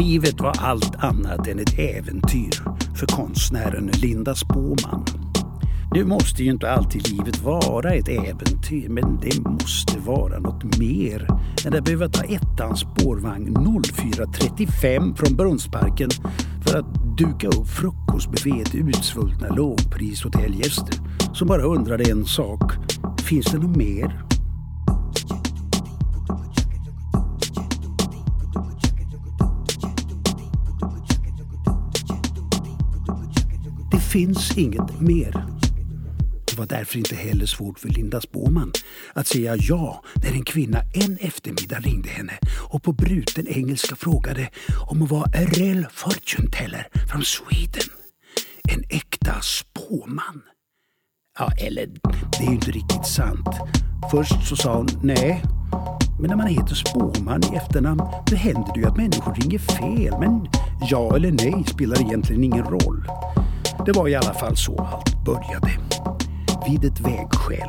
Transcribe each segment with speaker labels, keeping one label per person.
Speaker 1: Livet var allt annat än ett äventyr för konstnären Linda Spåman. Nu måste ju inte alltid livet vara ett äventyr, men det måste vara något mer än att behöva ta ettans spårvagn 04.35 från Brunnsparken för att duka upp frukostbuffé till utsvultna lågprishotellgäster som bara undrade en sak. Finns det något mer? Finns inget mer. Det var därför inte heller svårt för Linda Spåman att säga ja när en kvinna en eftermiddag ringde henne och på bruten engelska frågade om hon var a real fortune teller från Sweden. En äkta spåman. Ja, eller det är ju inte riktigt sant. Först så sa hon nej. Men när man heter spåman i efternamn då händer det ju att människor ringer fel. Men ja eller nej spelar egentligen ingen roll. Det var i alla fall så allt började. Vid ett vägskäl.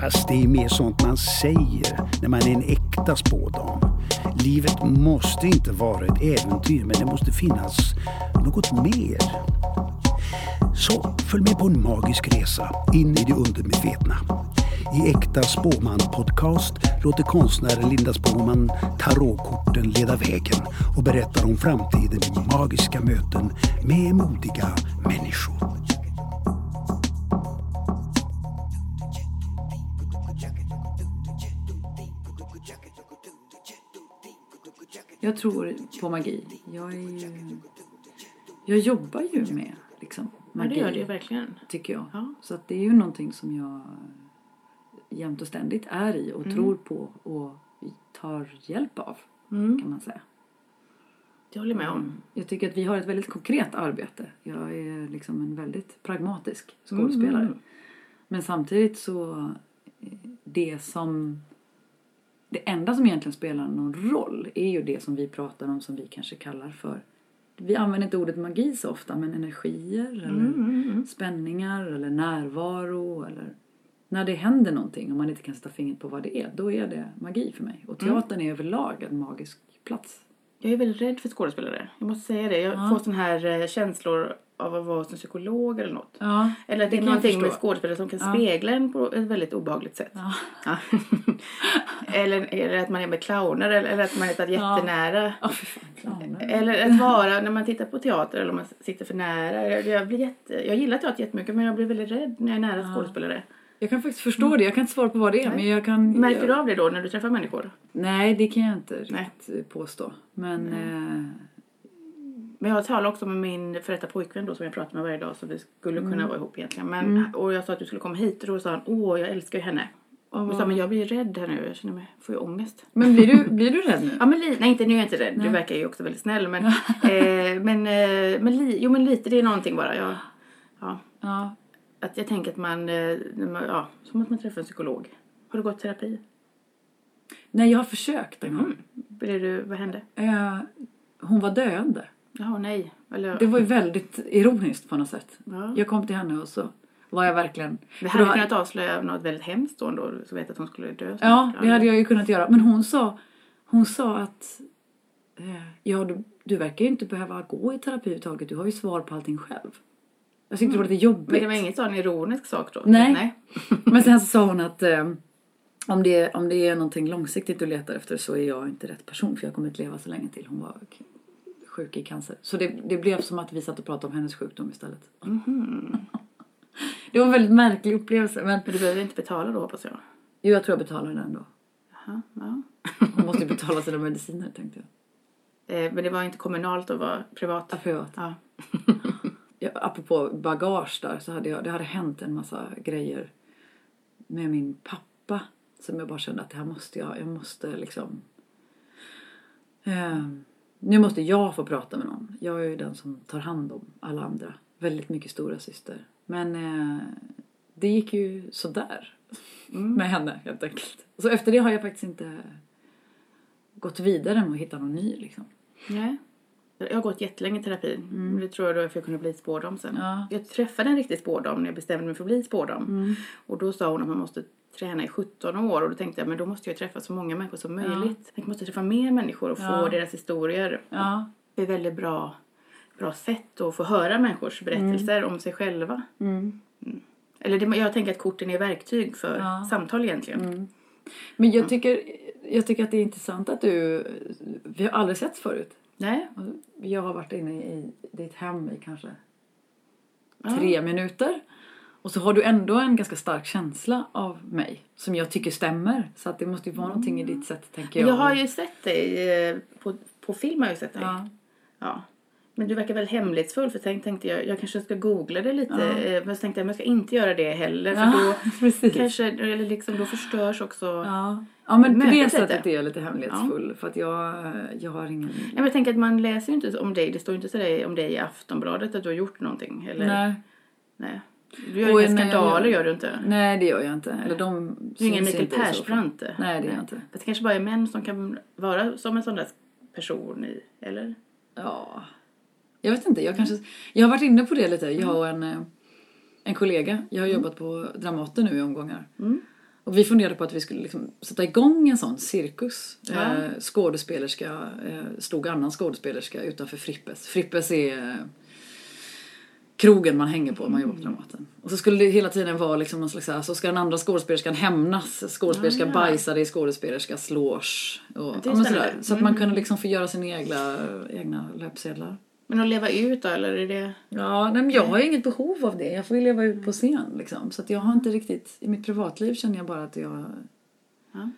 Speaker 1: Fast det är mer sånt man säger när man är en äkta spådam. Livet måste inte vara ett äventyr men det måste finnas något mer. Så följ med på en magisk resa in i det undermedvetna. I Äkta Spåman podcast låter konstnären Linda Spåman tarotkorten leda vägen och berättar om framtiden i magiska möten med modiga människor.
Speaker 2: Jag tror på magi. Jag, är ju, jag jobbar ju med liksom,
Speaker 3: Ja,
Speaker 2: magi.
Speaker 3: det gör det verkligen.
Speaker 2: tycker jag.
Speaker 3: Ja.
Speaker 2: Så att det är ju någonting som jag jämt och ständigt är i och tror på och tar hjälp av
Speaker 3: Mm.
Speaker 2: kan man säga.
Speaker 3: Det håller jag med om.
Speaker 2: Jag tycker att vi har ett väldigt konkret arbete. Jag är liksom en väldigt pragmatisk skådespelare.
Speaker 3: Mm.
Speaker 2: Men samtidigt så det som det enda som egentligen spelar någon roll är ju det som vi pratar om som vi kanske kallar för vi använder inte ordet magi så ofta men energier eller
Speaker 3: Mm,
Speaker 2: spänningar eller närvaro eller när det händer någonting och man inte kan sätta fingret på vad det är då är det magi för mig. Och teatern är överlag en magisk plats.
Speaker 3: Jag är väldigt rädd för skådespelare. Jag måste säga det. Jag
Speaker 2: Ja.
Speaker 3: får sån här eh, känslor av att vara som psykolog eller något.
Speaker 2: Ja,
Speaker 3: Eller att det,
Speaker 2: det
Speaker 3: är någonting med skådespelare som kan
Speaker 2: Ja.
Speaker 3: spegla en på ett väldigt obehagligt sätt.
Speaker 2: Ja.
Speaker 3: Eller, eller att man är med clowner eller, eller att man är så jättenära.
Speaker 2: Ja, clowner.
Speaker 3: Eller att vara, när man tittar på teater eller om man sitter för nära. Jag, jag, blir jätte, jag gillar teater jättemycket men jag blir väldigt rädd när jag är nära skådespelare.
Speaker 2: Jag kan faktiskt förstå det. Jag kan inte svara på vad det är. Men jag kan...
Speaker 3: Märker du av det då när du träffar människor?
Speaker 2: Nej, det kan jag inte
Speaker 3: Nej.
Speaker 2: riktigt påstå. Men eh,
Speaker 3: Men jag talade också med min före detta pojkvän då som jag pratar med varje dag så vi skulle
Speaker 2: Mm.
Speaker 3: kunna vara ihop egentligen. Men, Och jag sa att du skulle komma hit och då sa han åh jag älskar ju henne. Och jag sa men jag blir rädd här nu, jag känner mig, får ju ångest.
Speaker 2: men blir du, blir du rädd nu?
Speaker 3: Ja men li- nej inte nu är jag inte rädd, du verkar ju också väldigt snäll men, eh, men, eh, men li- jo men lite det är någonting bara. Jag, ja,
Speaker 2: Ja.
Speaker 3: Att jag tänker att man, eh, man, ja, som att man träffar en psykolog. Har du gått terapi?
Speaker 2: Nej, jag har försökt en gång.
Speaker 3: Mm. Du, vad hände?
Speaker 2: Eh, hon var döende.
Speaker 3: Jaha nej. Eller,
Speaker 2: Det var ju väldigt ironiskt på något sätt.
Speaker 3: Ja.
Speaker 2: Jag kom till henne och så var jag verkligen...
Speaker 3: Vi hade
Speaker 2: då-
Speaker 3: kunnat avslöja något väldigt hemskt då ändå, så vet att hon skulle dö. snart.
Speaker 2: Ja, det hade jag ju kunnat göra. Men hon sa, hon sa att eh, ja, du, du verkar ju inte behöva gå i terapi överhuvudtaget. Du har ju svar på allting själv. Jag tyckte det var lite jobbigt.
Speaker 3: Men det var inget sån ironisk sak då?
Speaker 2: Nej.
Speaker 3: Nej.
Speaker 2: Men sen så sa hon att eh, om, det, om det är någonting långsiktigt du letar efter så är jag inte rätt person för jag kommer inte leva så länge till. Hon var sjuk i cancer. Så det, det blev som att vi satt och pratade om hennes sjukdom istället. det var en väldigt märklig upplevelse. Men
Speaker 3: Men du behöver inte betala då hoppas jag?
Speaker 2: jo, jag tror jag betalar den då.
Speaker 3: Jaha, ja.
Speaker 2: Hon måste ju betala sina mediciner tänkte jag.
Speaker 3: Eh, men det var inte kommunalt och var privat?
Speaker 2: Ja, privat.
Speaker 3: Ja.
Speaker 2: Apropå bagage där så hade jag, det hade hänt en massa grejer med min pappa som jag bara kände att det här måste jag, jag måste liksom eh, nu måste jag få prata med någon. Jag är ju den som tar hand om alla andra. Väldigt mycket stora syster. Men eh, det gick ju sådär med henne helt enkelt. Så efter det har jag faktiskt inte gått vidare med att hitta någon ny liksom.
Speaker 3: Nej. Jag har gått jättelänge i terapi. Det tror jag då för jag kunde bli spårdam sen.
Speaker 2: Mm. Ja. Mm.
Speaker 3: Jag träffade en riktig spårdam när jag bestämde mig för att bli spårdam. Och då sa hon att man måste träna i 17 år och då tänkte jag men då måste jag träffa så många människor som möjligt. Jag måste träffa mer människor och få
Speaker 2: Ja.
Speaker 3: deras historier.
Speaker 2: Ja.
Speaker 3: Det är väldigt bra, bra sätt att få höra människors berättelser om sig själva. Mm. Eller det, jag tänker att korten är verktyg för
Speaker 2: Ja.
Speaker 3: samtal egentligen.
Speaker 2: Men jag tycker, jag tycker att det är intressant att du... Vi har aldrig setts förut.
Speaker 3: Nej?
Speaker 2: Jag har varit inne i ditt hem i kanske
Speaker 3: Ja.
Speaker 2: tre minuter. Och så har du ändå en ganska stark känsla av mig som jag tycker stämmer. Så att det måste ju vara någonting i ditt sätt, tänker jag.
Speaker 3: Jag har ju sett dig, eh, på, på film har jag ju sett dig.
Speaker 2: Ja.
Speaker 3: Ja. Men du verkar väl hemlighetsfull för tänk, tänkte jag, jag kanske ska googla det lite. eh, Men så tänkte jag, men jag ska inte göra det heller. För
Speaker 2: Ja,
Speaker 3: då
Speaker 2: precis.
Speaker 3: kanske, eller liksom, då förstörs också.
Speaker 2: Ja. ja, men på det sättet är jag lite hemlighetsfull. För att jag, jag har ingen...
Speaker 3: Nej, men jag tänker att man läser ju inte om dig, det står ju inte så där om dig i Aftonbladet att du har gjort någonting. Eller,
Speaker 2: Nej.
Speaker 3: Nej. Du gör
Speaker 2: Och
Speaker 3: inga
Speaker 2: när jag
Speaker 3: skandaler
Speaker 2: gör-
Speaker 3: gör du inte.
Speaker 2: Nej, det gör jag inte. Eller de
Speaker 3: Du är ingen Mikael. Persbrandt.
Speaker 2: Nej, det är jag inte.
Speaker 3: Det kanske bara är män som kan vara som en sån där person i, eller?
Speaker 2: Ja, jag vet inte. Jag, kanske, jag har varit inne på det lite. Jag och en, eh, en kollega. Jag har jobbat på Dramaten nu i omgångar.
Speaker 3: Mm.
Speaker 2: Och vi funderade på att vi skulle liksom sätta igång en sån cirkus.
Speaker 3: Ja.
Speaker 2: Eh, skådespelerska, eh, stod annan skådespelerska utanför Frippes. Frippes är eh, krogen man hänger på om man jobbar på Dramaten. Och så skulle det hela tiden vara liksom någon slags så, här, så ska den andra skådespelerskan hämnas. Skådespelerska
Speaker 3: Ah, ja.
Speaker 2: bajsade i skådespelerska slås. Och, ja. Så att man kunde liksom få göra sina egna, egna löpsedlar.
Speaker 3: Men att leva ut då, eller är det...
Speaker 2: Ja, nej, men jag har ju inget behov av det. Jag får ju leva ut på scen liksom. Så att jag har inte riktigt, i mitt privatliv känner jag bara att jag
Speaker 3: Ja.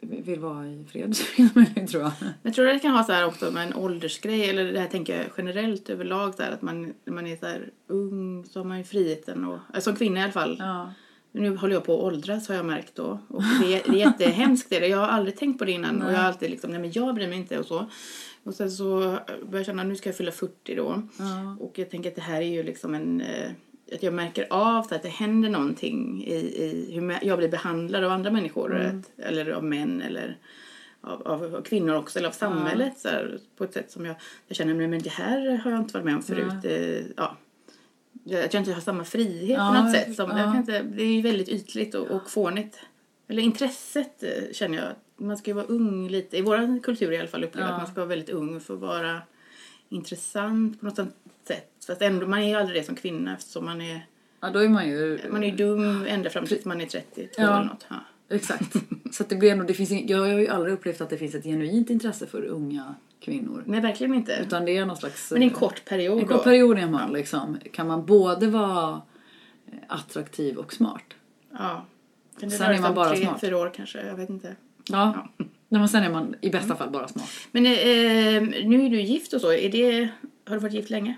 Speaker 2: vill vara i fred tror jag.
Speaker 3: Jag tror att det kan ha så här också med en åldersgrej, eller det här tänker jag generellt överlag så här, att man, när man är så här ung så har man ju friheten och, alltså som kvinna i alla fall.
Speaker 2: Ja.
Speaker 3: Nu håller jag på att åldras har jag märkt då. Och det, är- det är jättehemskt det. Jag har aldrig tänkt på det innan och jag har alltid liksom, nej men jag bryr mig inte och så. Och sen så börjar jag känna, nu ska jag fylla 40 då.
Speaker 2: Ja.
Speaker 3: Och jag tänker att det här är ju liksom en, eh, att jag märker av att det händer någonting i, i hur jag blir behandlad av andra människor. Att, eller av män eller av, av, av kvinnor också, eller av samhället. Så här, på ett sätt som jag, jag känner, men det här har jag inte varit med om förut. Eh, ja. Att jag inte har samma frihet
Speaker 2: Ja,
Speaker 3: på något sätt. Som,
Speaker 2: ja.
Speaker 3: inte, det är ju väldigt ytligt och, och fånigt. Eller intresset eh, känner jag. Man ska ju vara ung lite. I vår kultur i alla fall upplever
Speaker 2: Ja.
Speaker 3: att man ska vara väldigt ung för att vara intressant på något sätt. Fast ändå, man är ju aldrig det som kvinna eftersom man är,
Speaker 2: ja, då är man ju...
Speaker 3: man är dum ända fram tills man är 32
Speaker 2: Ja.
Speaker 3: eller något. Ja.
Speaker 2: Exakt. Så att det blir ändå, det finns, ing- jag har ju aldrig upplevt att det finns ett genuint intresse för unga kvinnor.
Speaker 3: Nej, verkligen inte.
Speaker 2: Utan det är någon slags...
Speaker 3: Men i en kort period
Speaker 2: En
Speaker 3: då.
Speaker 2: kort period är man liksom, kan man både vara eh, attraktiv och smart.
Speaker 3: Ja.
Speaker 2: Sen är man bara
Speaker 3: tre,
Speaker 2: smart.
Speaker 3: fyra år kanske, jag vet inte.
Speaker 2: Ja. Nej, men sen är man i bästa fall bara smart.
Speaker 3: Men eh, nu är du gift och så. Är det, har du varit gift länge?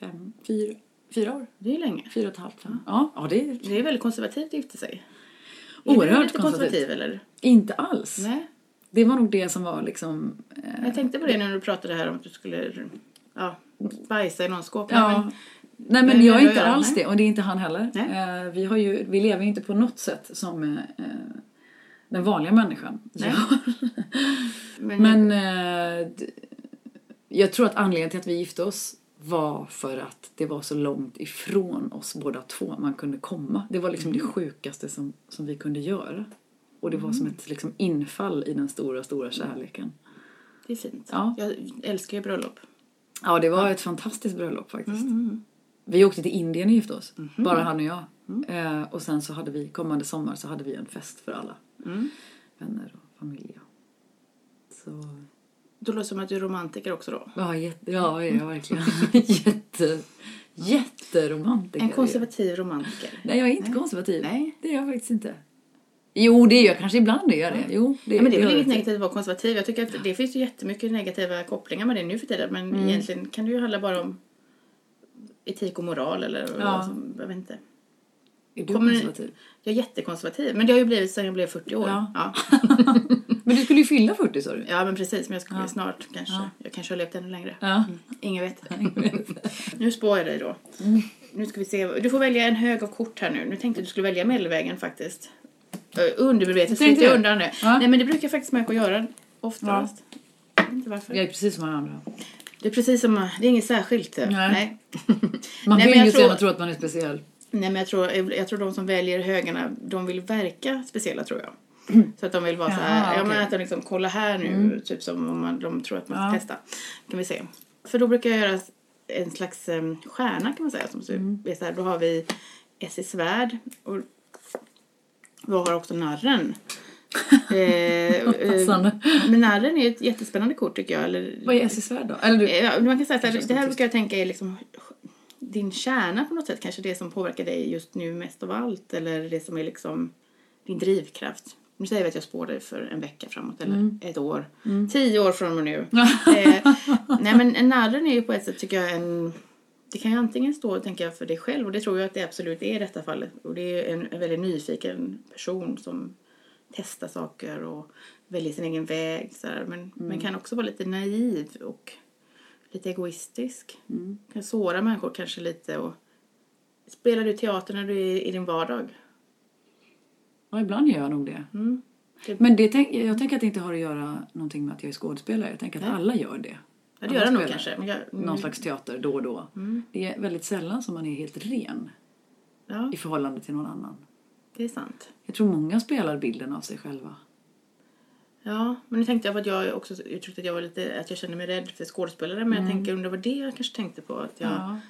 Speaker 2: Fem, fyra, fyra år?
Speaker 3: Det är länge.
Speaker 2: Fyra och ett halvt, fem. Ja, ja det är
Speaker 3: Det är väldigt konservativt att gifta sig. Är
Speaker 2: Oerhört
Speaker 3: du lite konservativ
Speaker 2: konservativt.
Speaker 3: eller?
Speaker 2: inte alls.
Speaker 3: Nej.
Speaker 2: Det var nog det som var liksom... Eh,
Speaker 3: Jag tänkte på det när du pratade här om att du skulle ja, bajsa i någon skåp.
Speaker 2: ja.
Speaker 3: Men,
Speaker 2: Nej men jag är inte alls det och det är inte han heller.
Speaker 3: Nej.
Speaker 2: Eh, vi, har ju, vi lever ju inte på något sätt som eh, den vanliga människan
Speaker 3: Nej.
Speaker 2: gör.
Speaker 3: men,
Speaker 2: Men eh, jag tror att anledningen till att vi gifte oss var för att det var så långt ifrån oss båda två man kunde komma. Det var liksom det sjukaste som, som vi kunde göra. Och det var som ett liksom, infall i den stora, stora kärleken.
Speaker 3: det är fint.
Speaker 2: Ja.
Speaker 3: Jag älskar ju bröllop.
Speaker 2: Ja, det var ett fantastiskt bröllop faktiskt. Vi åkte till Indien och gifte oss, bara han och jag. Eh, och sen så hade vi, kommande sommar så hade vi en fest för alla.
Speaker 3: Mm.
Speaker 2: Vänner och familj. Så,
Speaker 3: Då låter det som att du är romantiker också då.
Speaker 2: ja, jätte, ja, ja verkligen. Jätte, jätteromantiker.
Speaker 3: En konservativ romantiker.
Speaker 2: Nej, jag är inte konservativ.
Speaker 3: Nej.
Speaker 2: Det är jag faktiskt inte. Jo, det är jag kanske ibland, är jag det. Jo, det,
Speaker 3: Ja, men det är
Speaker 2: gör
Speaker 3: väl inget negativt att vara konservativ. Jag tycker att det finns ju jättemycket negativa kopplingar med det nu för tiden. Men
Speaker 2: Mm.
Speaker 3: egentligen kan det ju handla bara om etik och moral eller
Speaker 2: Ja.
Speaker 3: alltså, jag vet inte.
Speaker 2: Är du
Speaker 3: Kommer-
Speaker 2: konservativ?
Speaker 3: Jag är jättekonservativ. Men det har ju blivit sedan jag blev 40 år.
Speaker 2: Ja.
Speaker 3: Ja,
Speaker 2: Men du skulle ju fylla 40 sa du.
Speaker 3: ja men precis. Men jag skulle
Speaker 2: Ja.
Speaker 3: snart kanske.
Speaker 2: Ja.
Speaker 3: Jag kanske har levt ännu längre.
Speaker 2: Ja.
Speaker 3: Ingen vet. nu spår jag dig då. Nu ska vi se. Du får välja en hög av kort här nu. Nu tänkte jag att du skulle välja medelvägen faktiskt. Undermedvetet
Speaker 2: Tänkte
Speaker 3: jag undan det.
Speaker 2: Ja.
Speaker 3: Nej men det brukar jag faktiskt märka att göra oftast. Jag vet inte varför.
Speaker 2: Jag är precis som alla andra.
Speaker 3: Det är precis som, det är inget särskilt.
Speaker 2: Nej.
Speaker 3: Nej.
Speaker 2: Man
Speaker 3: Nej,
Speaker 2: vill ju
Speaker 3: tror-
Speaker 2: gärna tro att man är speciell.
Speaker 3: Nej men jag tror, jag tror de som väljer högarna, de vill verka speciella tror jag. Så att de vill vara så
Speaker 2: Jaha,
Speaker 3: här, ja men.
Speaker 2: Mm.
Speaker 3: att de liksom, kolla här nu, typ som om man, de tror att man ska
Speaker 2: Ja.
Speaker 3: testa. Kan vi se. För då brukar jag göra en slags um, stjärna kan man säga. Som ser-
Speaker 2: Mm.
Speaker 3: är så här, då har vi Essie Svärd och vi har också narren. eh, eh, men narren är ett jättespännande kort tycker jag. Eller,
Speaker 2: Vad är Essie Svärd då? Eller du?
Speaker 3: Man kan säga så här, det här brukar jag tänka är liksom din kärna på något sätt. Kanske det som påverkar dig just nu mest av allt. Eller det som är liksom din drivkraft. Nu säger vi att jag spår dig för en vecka framåt eller ett år. Tio år från och nu. eh, nej men en narren är ju på ett sätt tycker jag en... Det kan ju antingen stå tänker jag för dig själv och det tror jag att det absolut är i detta fallet. Och det är en, en väldigt nyfiken person som testar saker och väljer sin egen väg. Så här. Men, men kan också vara lite naiv och lite egoistisk. Kan såra människor kanske lite. Och Spelar du teater när du är i din vardag?
Speaker 2: Ja, ibland gör jag nog det.
Speaker 3: Mm. Det-
Speaker 2: Men det tänk, jag tänker att det inte har att göra någonting med att jag är skådespelare. Jag tänker att
Speaker 3: Nej.
Speaker 2: alla gör det.
Speaker 3: Ja, det gör det nog kanske. Men jag, mm,
Speaker 2: Någon slags teater då och då. Det är väldigt sällan som man är helt ren
Speaker 3: Ja,
Speaker 2: i förhållande till någon annan.
Speaker 3: det är sant.
Speaker 2: Jag tror många spelar bilden av sig själva.
Speaker 3: Ja, men nu tänkte jag på att jag också uttryckte att jag var lite, att jag kände mig rädd för skådespelare. Men jag tänker, det var det jag kanske tänkte på. Att jag, ja.
Speaker 2: Ja.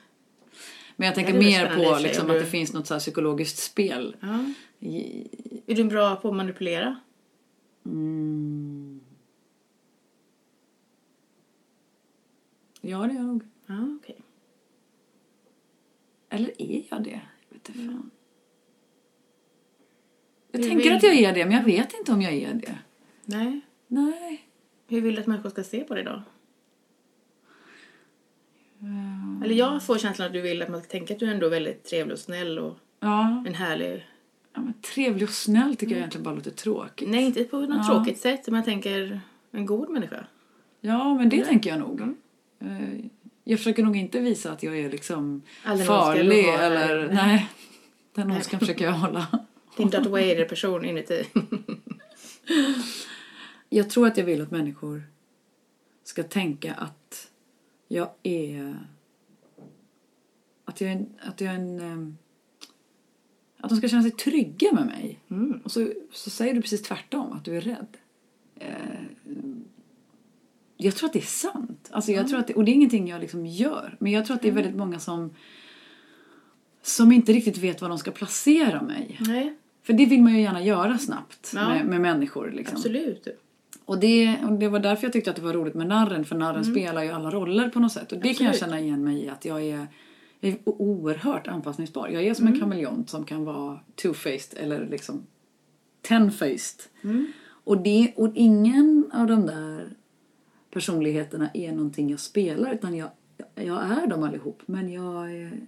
Speaker 2: Men jag tänker
Speaker 3: Ja,
Speaker 2: mer på
Speaker 3: för
Speaker 2: liksom,
Speaker 3: om
Speaker 2: att det finns något så psykologiskt spel. I,
Speaker 3: Är du bra på att manipulera?
Speaker 2: mm. Ja, det är jag nog.
Speaker 3: Ja, okej.
Speaker 2: Eller är jag det? Jag vet inte fan. Jag
Speaker 3: Du
Speaker 2: tänker
Speaker 3: vill-
Speaker 2: att jag är det, men jag vet inte om jag är det.
Speaker 3: Nej.
Speaker 2: Nej.
Speaker 3: Hur vill du att människor ska se på dig då? Eller jag får känslan att du vill att man ska tänka att du ändå är väldigt trevlig och snäll och
Speaker 2: Ja.
Speaker 3: en härlig...
Speaker 2: ja men trevlig och snäll tycker jag egentligen bara låter tråkigt.
Speaker 3: Nej, inte på något
Speaker 2: Ja.
Speaker 3: tråkigt sätt, men jag tänker en god människa.
Speaker 2: Ja, men det tänker jag nog. Eh, Jag försöker nog inte visa att jag är liksom
Speaker 3: All du
Speaker 2: farlig
Speaker 3: har.
Speaker 2: eller...
Speaker 3: Nej.
Speaker 2: Nej. Den ondskan försöker jag hålla.
Speaker 3: Din Darth Vader-person inuti.
Speaker 2: Jag tror att jag vill att människor ska tänka att jag är... Att jag är. Att, jag är en, ehm, att de ska känna sig trygga med mig.
Speaker 3: Mm.
Speaker 2: Och så, så säger du precis tvärtom, att du är rädd. Eh, jag tror att det är sant. Alltså jag tror att det, och det är ingenting jag liksom gör. Men jag tror att det är väldigt många som som inte riktigt vet var de ska placera mig.
Speaker 3: Nej,
Speaker 2: För det vill man ju gärna göra snabbt
Speaker 3: Ja.
Speaker 2: med, med människor. Liksom.
Speaker 3: absolut.
Speaker 2: Och det, och det var därför jag tyckte att det var roligt med narren, för narren spelar ju alla roller på något sätt. Och det kan jag
Speaker 3: Absolut.
Speaker 2: känna igen mig i, att jag är, jag är oerhört anpassningsbar. Jag är som en kameleont som kan vara two-faced eller liksom ten-faced. Och, det, och ingen av de där personligheterna är någonting jag spelar, utan jag, jag är dem allihop. Men jag är...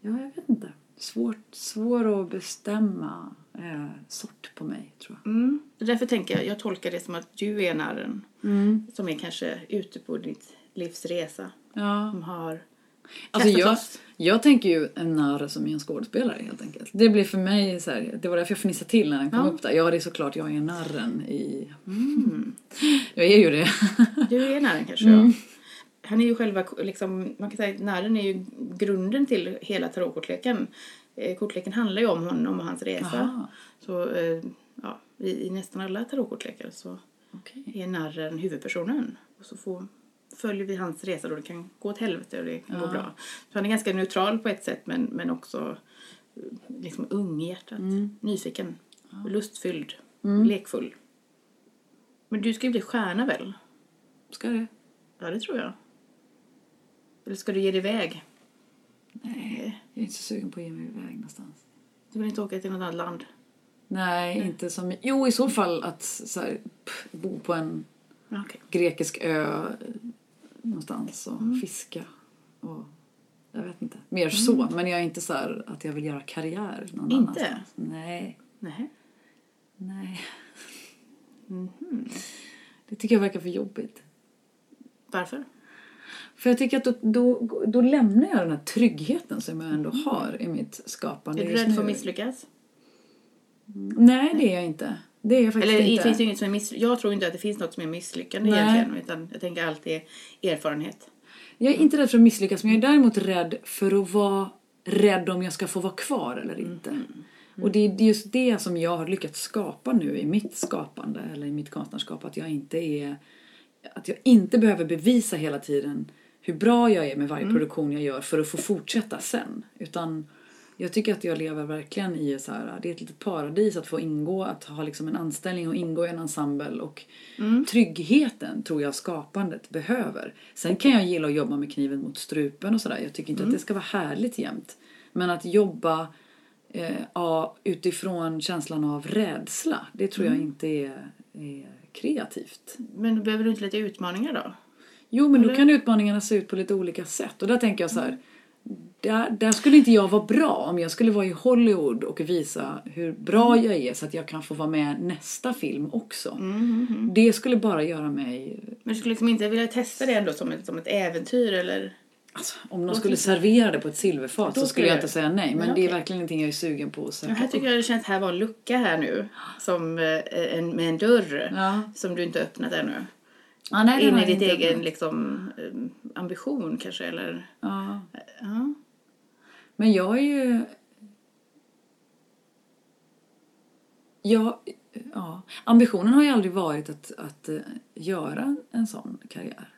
Speaker 2: Ja, jag vet inte. Svårt, svår att bestämma eh, sort på mig, tror jag.
Speaker 3: Mm. Därför tänker jag, jag tolkar det som att du är narren. Som är kanske ute på ditt livs resa.
Speaker 2: Ja.
Speaker 3: Som har
Speaker 2: Alltså jag, jag tänker ju en narr som är en skådespelare helt enkelt. Det blir för mig så här, det var därför jag fnissade till när den kom
Speaker 3: Ja.
Speaker 2: upp där. Ja, det är såklart jag är narren i... Jag är ju det.
Speaker 3: Du är narren kanske, ja. Han är ju själva, liksom, man kan säga att narren är ju grunden till hela tarotkortleken. Eh, Kortleken handlar ju om honom och hans resa.
Speaker 2: Aha.
Speaker 3: Så eh, ja, i, i nästan alla tarotkortlekar så
Speaker 2: Okej.
Speaker 3: är narren huvudpersonen. Och så får, följer vi hans resa då det kan gå åt helvete och det kan gå bra. Så han är ganska neutral på ett sätt men, men också eh, liksom ung i hjärtat. Nyfiken, lustfylld, lekfull. Men du ska ju bli stjärna väl?
Speaker 2: Ska det?
Speaker 3: Ja, det tror jag. Eller ska du ge dig iväg?
Speaker 2: Nej, jag är inte så sugen på att ge mig iväg någonstans.
Speaker 3: Du vill inte åka till något annat land?
Speaker 2: Nej, inte som... Jo, i så fall att så här, pff, bo på en
Speaker 3: Okej.
Speaker 2: grekisk ö eh, någonstans och fiska. Och, jag vet inte. Mer så. Men jag är inte så här att jag vill göra karriär någon
Speaker 3: Inte?
Speaker 2: annanstans. Nej.
Speaker 3: Nej.
Speaker 2: Nej. Det tycker jag verkar för jobbigt.
Speaker 3: Varför?
Speaker 2: För jag tycker att då, då, då lämnar jag den här tryggheten som jag ändå har i mitt skapande
Speaker 3: Är du rädd för att misslyckas?
Speaker 2: Nej, det är jag inte. Det är jag faktiskt
Speaker 3: Eller det
Speaker 2: inte.
Speaker 3: finns ju inget som är miss... Jag tror inte att det finns något som är misslyckande
Speaker 2: Nej.
Speaker 3: egentligen. Utan jag tänker alltid erfarenhet.
Speaker 2: Jag är inte rädd för att misslyckas men jag är däremot rädd för att vara rädd om jag ska få vara kvar eller inte. Och det är just det som jag har lyckats skapa nu i mitt skapande eller i mitt konstnärskap. Att jag inte är att jag inte behöver bevisa hela tiden hur bra jag är med varje produktion jag gör för att få fortsätta sen. Utan jag tycker att jag lever verkligen i så här, det är ett litet paradis att få ingå, att ha liksom en anställning och ingå i en ensemble och tryggheten tror jag skapandet behöver. Sen kan jag gilla att jobba med kniven mot strupen och sådär. Jag tycker inte att det ska vara härligt jämt. Men att jobba eh, utifrån känslan av rädsla, det tror jag inte är, är kreativt.
Speaker 3: Men behöver du inte lite utmaningar då?
Speaker 2: Jo, men då kan utmaningarna se ut på lite olika sätt. Och där tänker jag så här. Där, där skulle inte jag vara bra om jag skulle vara i Hollywood och visa hur bra jag är så att jag kan få vara med nästa film också. Det skulle bara göra mig...
Speaker 3: Men du skulle liksom inte vilja testa det ändå som ett, som ett äventyr eller?
Speaker 2: Alltså, om någon skulle servera det på ett silverfat så skulle jag inte säga nej. Men
Speaker 3: Ja,
Speaker 2: det är verkligen ingenting jag är sugen på att söka
Speaker 3: här tycker jag det känns här var en lucka här nu. Som eh, en, med en dörr.
Speaker 2: Ja.
Speaker 3: Som du inte öppnat ännu.
Speaker 2: Ja, nej, den
Speaker 3: In i ditt egen
Speaker 2: öppnat.
Speaker 3: liksom, eh, ambition kanske eller?
Speaker 2: Ja.
Speaker 3: Ja.
Speaker 2: Men jag är ju... Jag, ja. Ambitionen har ju aldrig varit att, att eh, göra en sån karriär.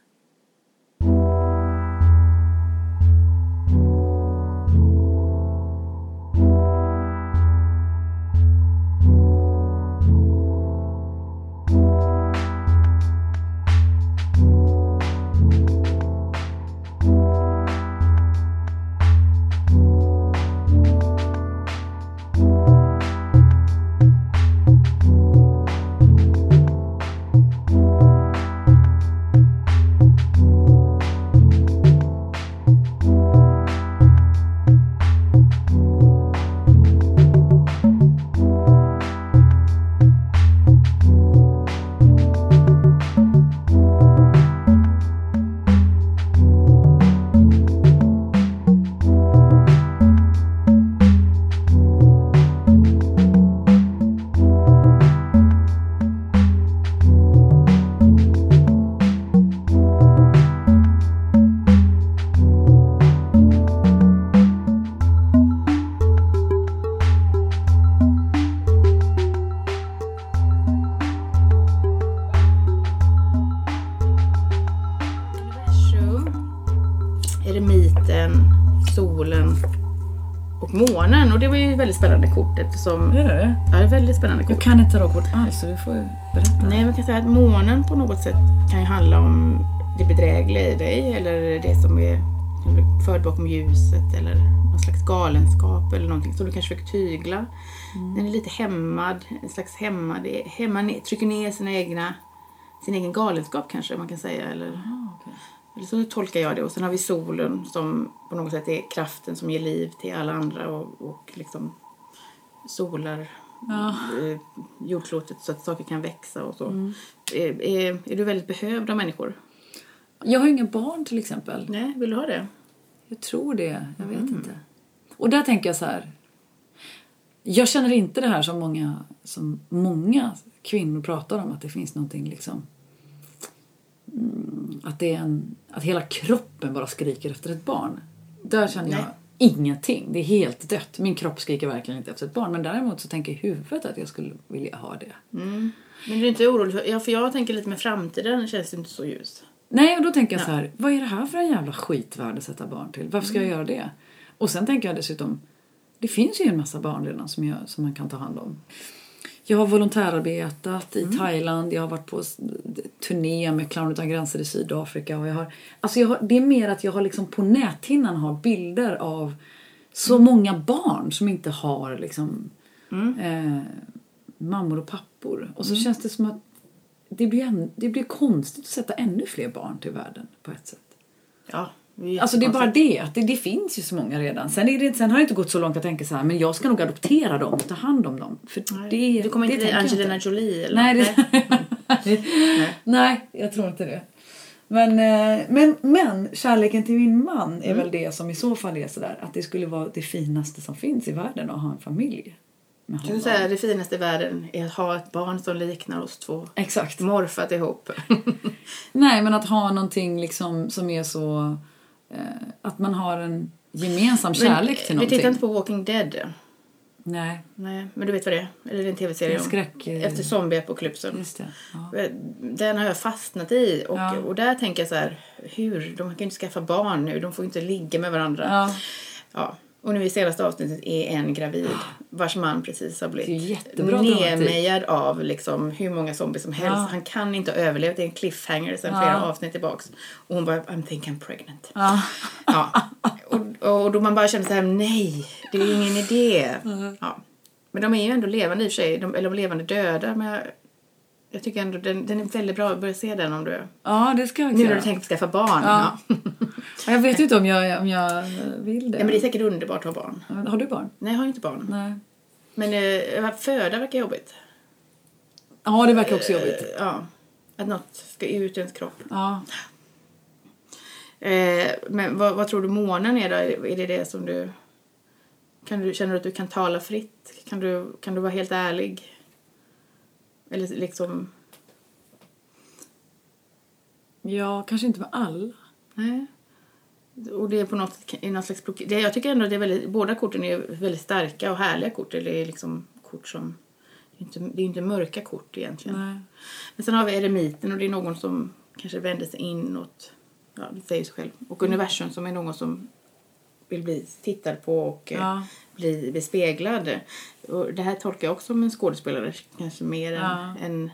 Speaker 3: Månen. Och det var ju väldigt spännande kort eftersom...
Speaker 2: Är det
Speaker 3: Ja, det är väldigt spännande
Speaker 2: Jag
Speaker 3: kort.
Speaker 2: kan inte tarot alls så du får berätta.
Speaker 3: Nej, man kan säga att månen på något sätt kan ju handla om det bedrägliga i dig eller det som är förd bakom ljuset eller någon slags galenskap eller någonting som du kanske försöker tygla. Den är lite hämmad, en slags hämmad, hämmad trycker ner sina egna, sin egen galenskap kanske man kan säga. Eller, eller så tolkar jag det. Och sen har vi solen som på något sätt är kraften som ger liv till alla andra och, och liksom solar
Speaker 2: Ja.
Speaker 3: eh, jordklotet så att saker kan växa och så. Är, är, är du väldigt behövd av människor?
Speaker 2: Jag har ju inga barn till exempel.
Speaker 3: Nej, vill du ha det?
Speaker 2: Jag tror det. Jag vet inte. Och där tänker jag så här. Jag känner inte det här som många, som många kvinnor pratar om. Att det finns någonting liksom. Mm, att, det är en, att hela kroppen bara skriker efter ett barn. Där känner jag ingenting. Det är helt dött. Min kropp skriker verkligen inte efter ett barn. Men däremot så tänker huvudet att jag skulle vilja ha det.
Speaker 3: Men du är inte orolig för, ja, för jag tänker lite med framtiden känns det inte så ljus.
Speaker 2: Nej, och då tänker jag så här, vad är det här för en jävla skitvärld att sätta barn till? Varför ska jag göra det? Och sen tänker jag dessutom, det finns ju en massa barn redan som, jag, som man kan ta hand om. Jag har volontärarbetat i Thailand, jag har varit på turné med Clown utan gränser i Sydafrika. Och jag har, alltså jag har, det är mer att jag har liksom på näthinnan har bilder av så många barn som inte har liksom, eh, mammor och pappor. Och så känns det som att det blir, en, det blir konstigt att sätta ännu fler barn till världen på ett sätt.
Speaker 3: Ja,
Speaker 2: Alltså det är bara det, att det, det finns ju så många redan. Sen, är det, sen har det inte gått så långt att tänka så här, men jag ska nog adoptera dem och ta hand om dem. För
Speaker 3: Nej.
Speaker 2: det,
Speaker 3: Du kommer
Speaker 2: det
Speaker 3: inte bli
Speaker 2: jag
Speaker 3: Angelina
Speaker 2: inte.
Speaker 3: Jolie eller
Speaker 2: Nej, det, nej, jag tror inte det. Men, eh, men, men kärleken till min man är väl det som i så fall är sådär att det skulle vara det finaste som finns i världen att ha en familj. med
Speaker 3: Du säger det finaste i världen är att ha ett barn som liknar oss två.
Speaker 2: Exakt.
Speaker 3: Morfat ihop.
Speaker 2: Nej, men att ha någonting liksom som är så... Eh, att man har en gemensam kärlek till
Speaker 3: vi
Speaker 2: någonting.
Speaker 3: tittar inte på Walking Dead.
Speaker 2: Nej,
Speaker 3: Nej, men du vet vad det är? Eller det är en tv-serie om.
Speaker 2: skräck... eh,
Speaker 3: Efter zombieapokalypsen.
Speaker 2: Just det. Ja.
Speaker 3: Den har jag fastnat i. Och,
Speaker 2: Ja.
Speaker 3: och där tänker jag så här, hur? De kan ju inte skaffa barn nu. De får inte ligga med varandra.
Speaker 2: ja.
Speaker 3: Ja. Och nu i senaste avsnittet är en gravid vars man precis har blivit nedmejad av liksom hur många zombies som helst.
Speaker 2: Ja.
Speaker 3: Han kan inte ha överlevt. Det är en cliffhanger sedan
Speaker 2: Ja.
Speaker 3: flera avsnitt tillbaks. Och hon bara, I'm think I'm pregnant.
Speaker 2: Ja.
Speaker 3: Ja. Och, och då man bara känner så här, nej, det är ingen idé. Ja. Men de är ju ändå levande i och för sig, de, eller de levande döda. Men jag, tycker ändå den, den är väldigt bra. Börja se den om du...
Speaker 2: ja, det ska jag
Speaker 3: Nu när du tänker på att skaffa barn.
Speaker 2: Ja.
Speaker 3: Ja.
Speaker 2: Ja, Jag vet inte om jag, om jag vill det.
Speaker 3: ja, men det är säkert underbart att ha barn.
Speaker 2: Har du barn?
Speaker 3: Nej, jag har inte barn.
Speaker 2: Nej.
Speaker 3: Men eh, föda verkar jobbigt.
Speaker 2: Ja, det verkar också jobbigt.
Speaker 3: Eh, Ja. Att något ska ut ur ens kropp.
Speaker 2: Ja.
Speaker 3: Eh, men vad, vad tror du månen är då? Är det det som du... Kan du känner du att du kan tala fritt? Kan du, kan du vara helt ärlig? Eller liksom...
Speaker 2: ja, kanske inte med alla.
Speaker 3: Nej. Och det är på något, i något slags block... Jag tycker ändå att det är väldigt, båda korten är väldigt starka och härliga kort. Det är liksom kort som... Det är inte, det är inte mörka kort egentligen.
Speaker 2: Nej.
Speaker 3: Men sen har vi eremiten och det är någon som kanske vänder sig inåt. Ja, det säger sig själv. Och universum som är någon som vill bli tittad på och eh,
Speaker 2: Ja.
Speaker 3: bli, bli speglad. Och det här tolkar jag också som en skådespelare kanske mer
Speaker 2: Ja.
Speaker 3: än, än...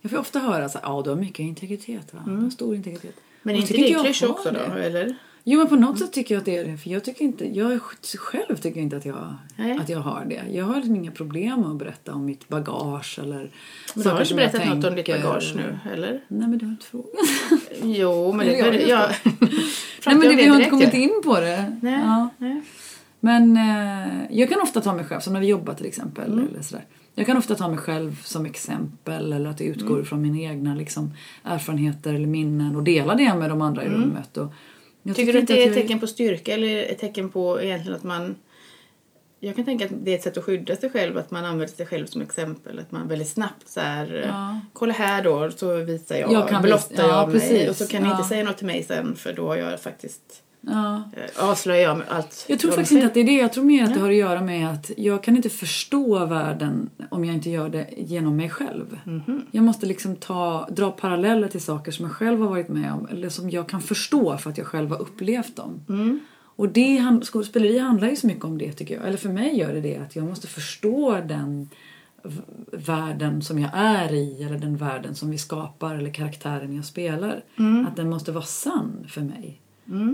Speaker 2: Jag får ofta höra så här, ja du har mycket integritet va? Har stor integritet.
Speaker 3: Men är inte det
Speaker 2: jag
Speaker 3: klyscha också då?
Speaker 2: det.
Speaker 3: Eller?
Speaker 2: Jo men på något sätt tycker jag att det är det. För jag tycker inte, jag själv tycker inte att jag,
Speaker 3: Nej.
Speaker 2: att jag har det. Jag har liksom inga problem med att berätta om mitt bagage eller
Speaker 3: Men du har inte
Speaker 2: jag
Speaker 3: berättat något om ditt bagage nu, eller?
Speaker 2: Nej men du har inte frågat.
Speaker 3: Jo, men
Speaker 2: Eller
Speaker 3: det...
Speaker 2: jag,
Speaker 3: Ja,
Speaker 2: Nej men det, vi har inte kommit in på det.
Speaker 3: Nej.
Speaker 2: Ja.
Speaker 3: nej.
Speaker 2: Men eh, jag kan ofta ta mig själv, som när vi jobbar till exempel.
Speaker 3: Mm.
Speaker 2: Eller sådär. Jag kan ofta ta mig själv som exempel eller att det utgår
Speaker 3: Mm.
Speaker 2: från mina egna liksom, erfarenheter eller minnen och dela det med de andra i rummet. Och jag
Speaker 3: Mm. Tycker du att det är ett tecken på styrka eller ett tecken på egentligen att man... Jag kan tänka att det är ett sätt att skydda sig själv, att man använder sig själv som exempel. Att man väldigt snabbt så här,
Speaker 2: Ja.
Speaker 3: kolla här då, så visar jag,
Speaker 2: Jag kan
Speaker 3: blottar
Speaker 2: ja,
Speaker 3: jag mig.
Speaker 2: precis.
Speaker 3: Och så kan ni
Speaker 2: Ja.
Speaker 3: inte säga något till mig sen för då har jag faktiskt,
Speaker 2: Ja.
Speaker 3: eh, avslöjar jag allt.
Speaker 2: Jag tror faktiskt inte att det är det. Jag tror mer att det
Speaker 3: Ja.
Speaker 2: har att göra med att jag kan inte förstå världen om jag inte gör det genom mig själv.
Speaker 3: Mhm.
Speaker 2: Jag måste liksom ta, dra paralleller till saker som jag själv har varit med om eller som jag kan förstå för att jag själv har upplevt dem.
Speaker 3: Mm.
Speaker 2: Och det, skådespeleri handlar ju så mycket om det tycker jag. Eller för mig gör det det att jag måste förstå den världen som jag är i eller den världen som vi skapar eller karaktären jag spelar.
Speaker 3: Mm.
Speaker 2: Att den måste vara sann för mig.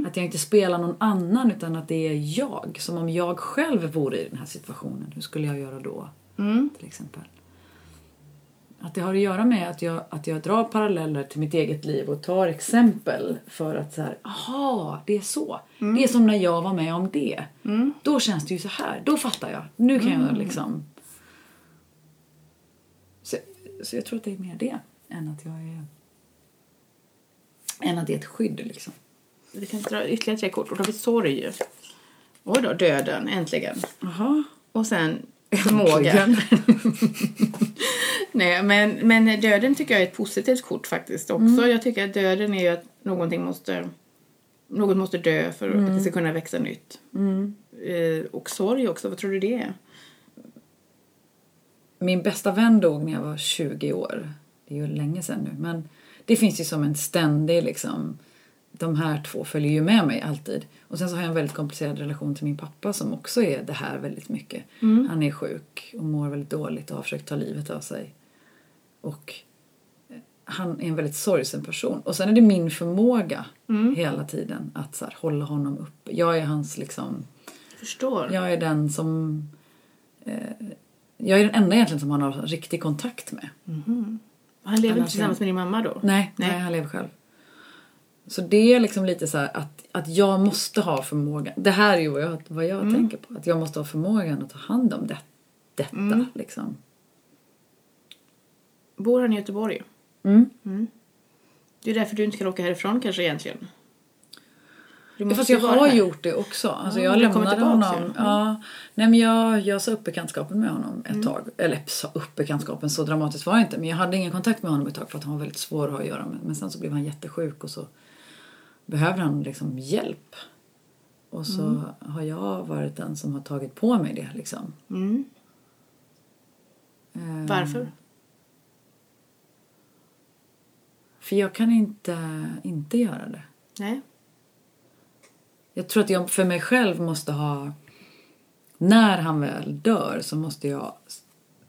Speaker 2: Att jag inte spelar någon annan utan att det är jag. Som om jag själv vore i den här situationen. Hur skulle jag göra då?
Speaker 3: Mm.
Speaker 2: Till exempel. Att det har att göra med att jag, att jag drar paralleller till mitt eget liv och tar exempel för att så här, aha, det är så. Det är som när jag var med om det. Då känns det ju så här. Då fattar jag. Nu kan jag liksom... Så, så jag tror att det är mer det än att jag är... Än att det är ett skydd liksom.
Speaker 3: Vi kan dra ytterligare tre kort. Och då har vi sorg. Oj då, döden, äntligen.
Speaker 2: Jaha.
Speaker 3: Och sen förmåga. Nej, men, men döden tycker jag är ett positivt kort faktiskt också. Jag tycker att döden är ju att någonting måste, något måste dö för att det ska kunna växa nytt. Eh, och sorg också, vad tror du det är?
Speaker 2: Min bästa vän dog när jag var 20 år. Det är ju länge sedan nu. Men det finns ju som en ständig liksom... De här två följer ju med mig alltid. Och sen så har jag en väldigt komplicerad relation till min pappa som också är det här väldigt mycket. Han är sjuk och mår väldigt dåligt och har försökt ta livet av sig. Och eh, han är en väldigt sorgsen person. Och sen är det min förmåga hela tiden att så här, hålla honom uppe. Jag är hans liksom...
Speaker 3: Jag förstår.
Speaker 2: Jag är den som... Eh, jag är den enda egentligen som han har riktig kontakt med.
Speaker 3: Han lever inte
Speaker 2: Annars
Speaker 3: tillsammans med din mamma då?
Speaker 2: Nej, nej.
Speaker 3: Nej.
Speaker 2: han lever själv. Så det är liksom lite så här att, att jag måste ha förmågan. Det här är ju vad jag, vad jag tänker på. Att jag måste ha förmågan att ta hand om det, detta. Liksom.
Speaker 3: Bor han i Göteborg?
Speaker 2: Mm.
Speaker 3: Det är därför du inte kan åka härifrån kanske egentligen?
Speaker 2: Ja, Fast jag har
Speaker 3: här.
Speaker 2: gjort det också. Alltså
Speaker 3: Ja,
Speaker 2: jag lämnade
Speaker 3: tillbaka,
Speaker 2: honom.
Speaker 3: ja.
Speaker 2: Ja. Nej, men jag, jag sa upp bekantskapen med honom
Speaker 3: Mm.
Speaker 2: ett tag. Eller sa upp bekantskapen, så dramatiskt var det inte. Men jag hade ingen kontakt med honom ett tag för att han var väldigt svår att ha att göra med. Men sen så blev han jättesjuk och så behövde han liksom hjälp. Och så
Speaker 3: Mm.
Speaker 2: har jag varit den som har tagit på mig det liksom.
Speaker 3: Mm.
Speaker 2: Eh,
Speaker 3: Varför?
Speaker 2: För jag kan inte inte göra det.
Speaker 3: Nej.
Speaker 2: Jag tror att jag för mig själv måste ha... När han väl dör så måste jag...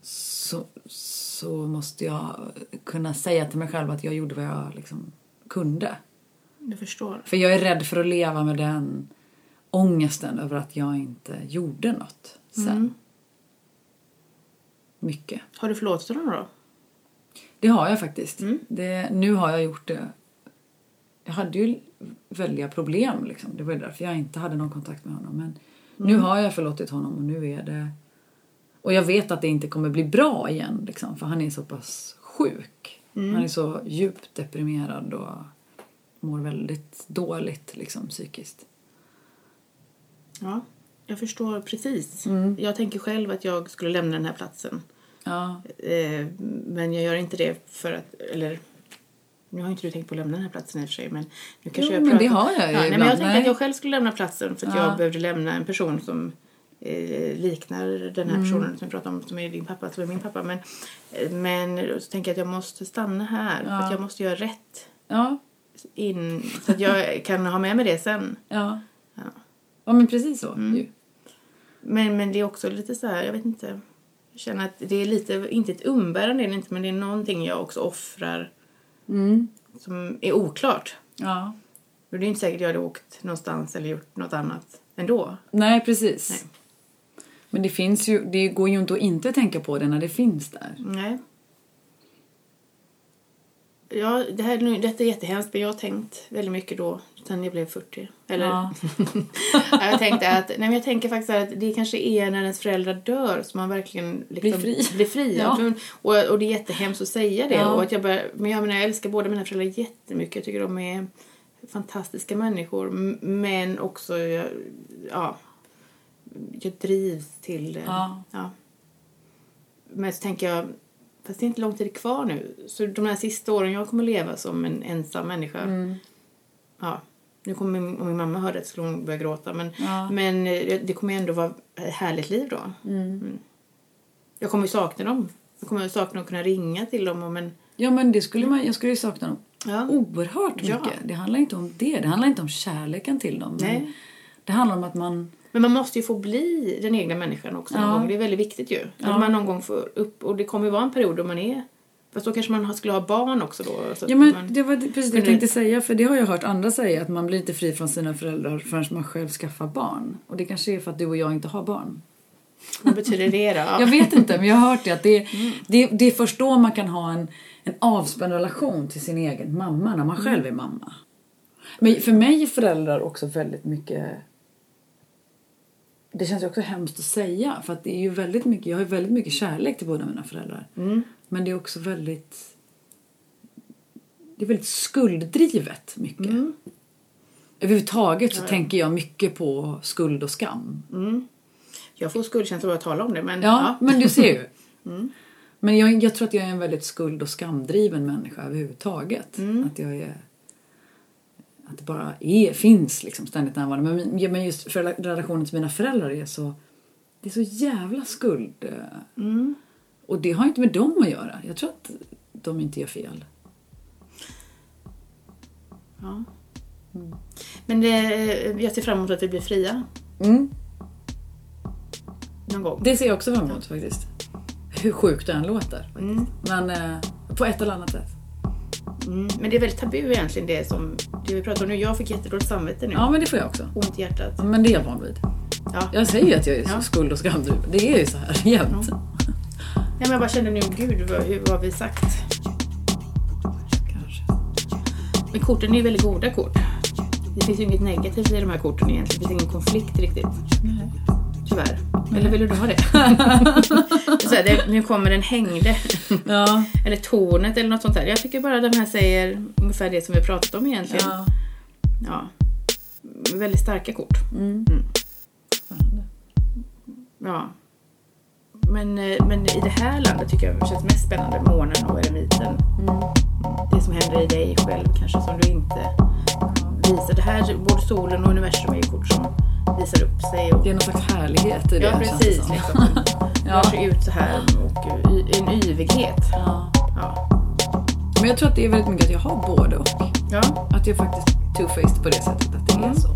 Speaker 2: Så, så måste jag kunna säga till mig själv att jag gjorde vad jag liksom kunde.
Speaker 3: Jag förstår.
Speaker 2: För jag är rädd för att leva med den ångesten över att jag inte gjorde något sen.
Speaker 3: Mm.
Speaker 2: Mycket.
Speaker 3: Har du förlåtit honom då?
Speaker 2: Det har jag faktiskt.
Speaker 3: Mm.
Speaker 2: Det, nu har jag gjort det. Jag hade ju väldiga problem liksom. Det var därför jag inte hade någon kontakt med honom. Men nu
Speaker 3: Mm.
Speaker 2: har jag förlåtit honom och nu är det... Och jag vet att det inte kommer bli bra igen liksom. För han är så pass sjuk.
Speaker 3: Mm.
Speaker 2: Han är så djupt deprimerad och mår väldigt dåligt liksom psykiskt.
Speaker 3: Ja, jag förstår precis.
Speaker 2: Mm.
Speaker 3: Jag tänker själv att jag skulle lämna den här platsen.
Speaker 2: Ja,
Speaker 3: Eh, men jag gör inte det för att, eller nu har inte du tänkt på att lämna den här platsen i och för sig men nu kanske
Speaker 2: Jo,
Speaker 3: jag
Speaker 2: men
Speaker 3: pratar-
Speaker 2: det har jag ju
Speaker 3: ja, nej, men jag tänkte
Speaker 2: Nej.
Speaker 3: att jag själv skulle lämna platsen för att
Speaker 2: Ja.
Speaker 3: jag behövde lämna en person som eh, liknar den
Speaker 2: Mm.
Speaker 3: här personen som jag pratade om som är din pappa, som är min pappa. Men, eh, men så tänker jag att jag måste stanna här för
Speaker 2: Ja.
Speaker 3: att jag måste göra rätt
Speaker 2: ja,
Speaker 3: in så att jag kan ha med mig det sen.
Speaker 2: ja.
Speaker 3: Ja.
Speaker 2: Ja, men precis så.
Speaker 3: Mm.
Speaker 2: ju.
Speaker 3: Men, men det är också lite så här, jag vet inte. Känner att det är lite, inte ett umbärande inte, men det är någonting jag också offrar
Speaker 2: Mm.
Speaker 3: som är oklart.
Speaker 2: Ja.
Speaker 3: Och det är inte säkert jag hade åkt någonstans eller gjort något annat ändå.
Speaker 2: Nej, precis.
Speaker 3: Nej.
Speaker 2: Men det finns ju, det går ju inte att inte tänka på det när det finns där.
Speaker 3: Nej. Ja, det här, detta är jättehemskt, men jag har tänkt väldigt mycket då, sen jag blev 40. Eller,
Speaker 2: Ja.
Speaker 3: Ja, jag tänkte att, nej men jag tänker faktiskt att det kanske är när ens föräldrar dör som man verkligen liksom
Speaker 2: Blir fri.
Speaker 3: Blir fri
Speaker 2: Ja.
Speaker 3: och, och det är jättehemskt att säga det.
Speaker 2: Ja.
Speaker 3: Och att jag bör, men jag, menar, jag älskar båda mina föräldrar jättemycket. Jag tycker de är fantastiska människor. Men också, jag, ja, jag drivs till... eh,
Speaker 2: Ja.
Speaker 3: ja. Men så tänker jag, fast det är inte lång tid kvar nu. Så de här sista åren jag kommer leva som en ensam människa.
Speaker 2: Mm.
Speaker 3: Ja, nu kommer min, om min mamma hör det skulle hon börja gråta. Men,
Speaker 2: Ja.
Speaker 3: men eh, det kommer ändå vara ett härligt liv då.
Speaker 2: Mm.
Speaker 3: Jag kommer ju sakna dem. Jag kommer sakna att kunna ringa till dem. Och men,
Speaker 2: Ja, men det skulle man, jag skulle ju sakna dem
Speaker 3: ja.
Speaker 2: oerhört mycket.
Speaker 3: Ja.
Speaker 2: Det handlar inte om det. Det handlar inte om kärleken till dem.
Speaker 3: Nej.
Speaker 2: Det handlar om att man...
Speaker 3: Men man måste ju få bli den egna människan också någon gång. Det är väldigt viktigt ju. Att man någon gång får upp, och det kommer ju vara en period då man är Fast då kanske man skulle ha barn också då. Så att
Speaker 2: Ja, men
Speaker 3: man,
Speaker 2: det var precis det jag tänkte säga. För det har jag hört andra säga. Att man blir inte fri från sina föräldrar förrän man själv skaffar barn. Och det kanske är för att du och jag inte har barn.
Speaker 3: Vad betyder det då? Ja.
Speaker 2: Jag vet inte, men jag har hört det att det, det, det är först då man kan ha en, en avspänd relation till sin egen mamma, när man själv är mamma. Men för mig är föräldrar också väldigt mycket... Det känns också hemskt att säga, för att det är ju väldigt mycket, jag har ju väldigt mycket kärlek till båda mina föräldrar.
Speaker 3: Mm.
Speaker 2: Men det är också väldigt... Det är väldigt skulddrivet mycket.
Speaker 3: Mm.
Speaker 2: Överhuvudtaget så tänker jag mycket på skuld och skam.
Speaker 3: Mm. Jag får skuldkänsla av att tala om det. Men,
Speaker 2: Ja, men du ser ju.
Speaker 3: Mm.
Speaker 2: Men jag, jag tror att jag är en väldigt skuld och skamdriven människa överhuvudtaget.
Speaker 3: Mm.
Speaker 2: Att jag är... Att det bara är, finns liksom ständigt närvarande. Men, men just för relationen till mina föräldrar är så... Det är så jävla skuld. eh,
Speaker 3: Mm.
Speaker 2: Och det har inte med dem att göra. Jag tror att de inte gör fel.
Speaker 3: Ja. Men det, jag ser fram emot att vi blir fria
Speaker 2: Mm.
Speaker 3: någon gång.
Speaker 2: Det ser jag också fram emot faktiskt. Hur sjukt det än låter.
Speaker 3: Mm.
Speaker 2: Men eh, på ett eller annat sätt.
Speaker 3: Mm. Men det är väldigt tabu egentligen det som det vi pratar om nu. Jag fick jättedåligt samvete nu.
Speaker 2: Ja, men det får jag också.
Speaker 3: Ont i hjärtat.
Speaker 2: Men det är jag van vid.
Speaker 3: Ja.
Speaker 2: Jag säger ju att jag är
Speaker 3: Ja.
Speaker 2: skuld och skamdriven. Det är ju så här jämt.
Speaker 3: Ja, men jag bara kände nu, gud vad, hur, vad har vi sagt?
Speaker 2: Kanske.
Speaker 3: Men korten är ju väldigt goda kort. Det finns ju inget negativt i de här korten egentligen. Det finns ingen konflikt riktigt. Tyvärr. Eller vill du ha det? så här, det nu kommer den hängde.
Speaker 2: Ja.
Speaker 3: eller tornet eller något sånt där. Jag tycker bara den här säger ungefär det som vi pratat om egentligen.
Speaker 2: ja.
Speaker 3: Ja. väldigt starka kort.
Speaker 2: Mm.
Speaker 3: Mm. Ja. Men, eh, men i det här landet tycker jag känns mest spännande månen och eremiten.
Speaker 2: Mm.
Speaker 3: Det som händer i dig själv kanske som du inte visar. Det här, både solen och universum är ju kort som visar upp sig. Och,
Speaker 2: Det är någon slags härlighet i det.
Speaker 3: ja,
Speaker 2: det
Speaker 3: precis.
Speaker 2: som.
Speaker 3: Liksom,
Speaker 2: Ja.
Speaker 3: Rör ut så här och en yvighet.
Speaker 2: Ja.
Speaker 3: Ja.
Speaker 2: Men jag tror att det är väldigt mycket att jag har både och.
Speaker 3: ja.
Speaker 2: Att jag faktiskt two-faced på det sättet att det är
Speaker 3: Mm.
Speaker 2: så.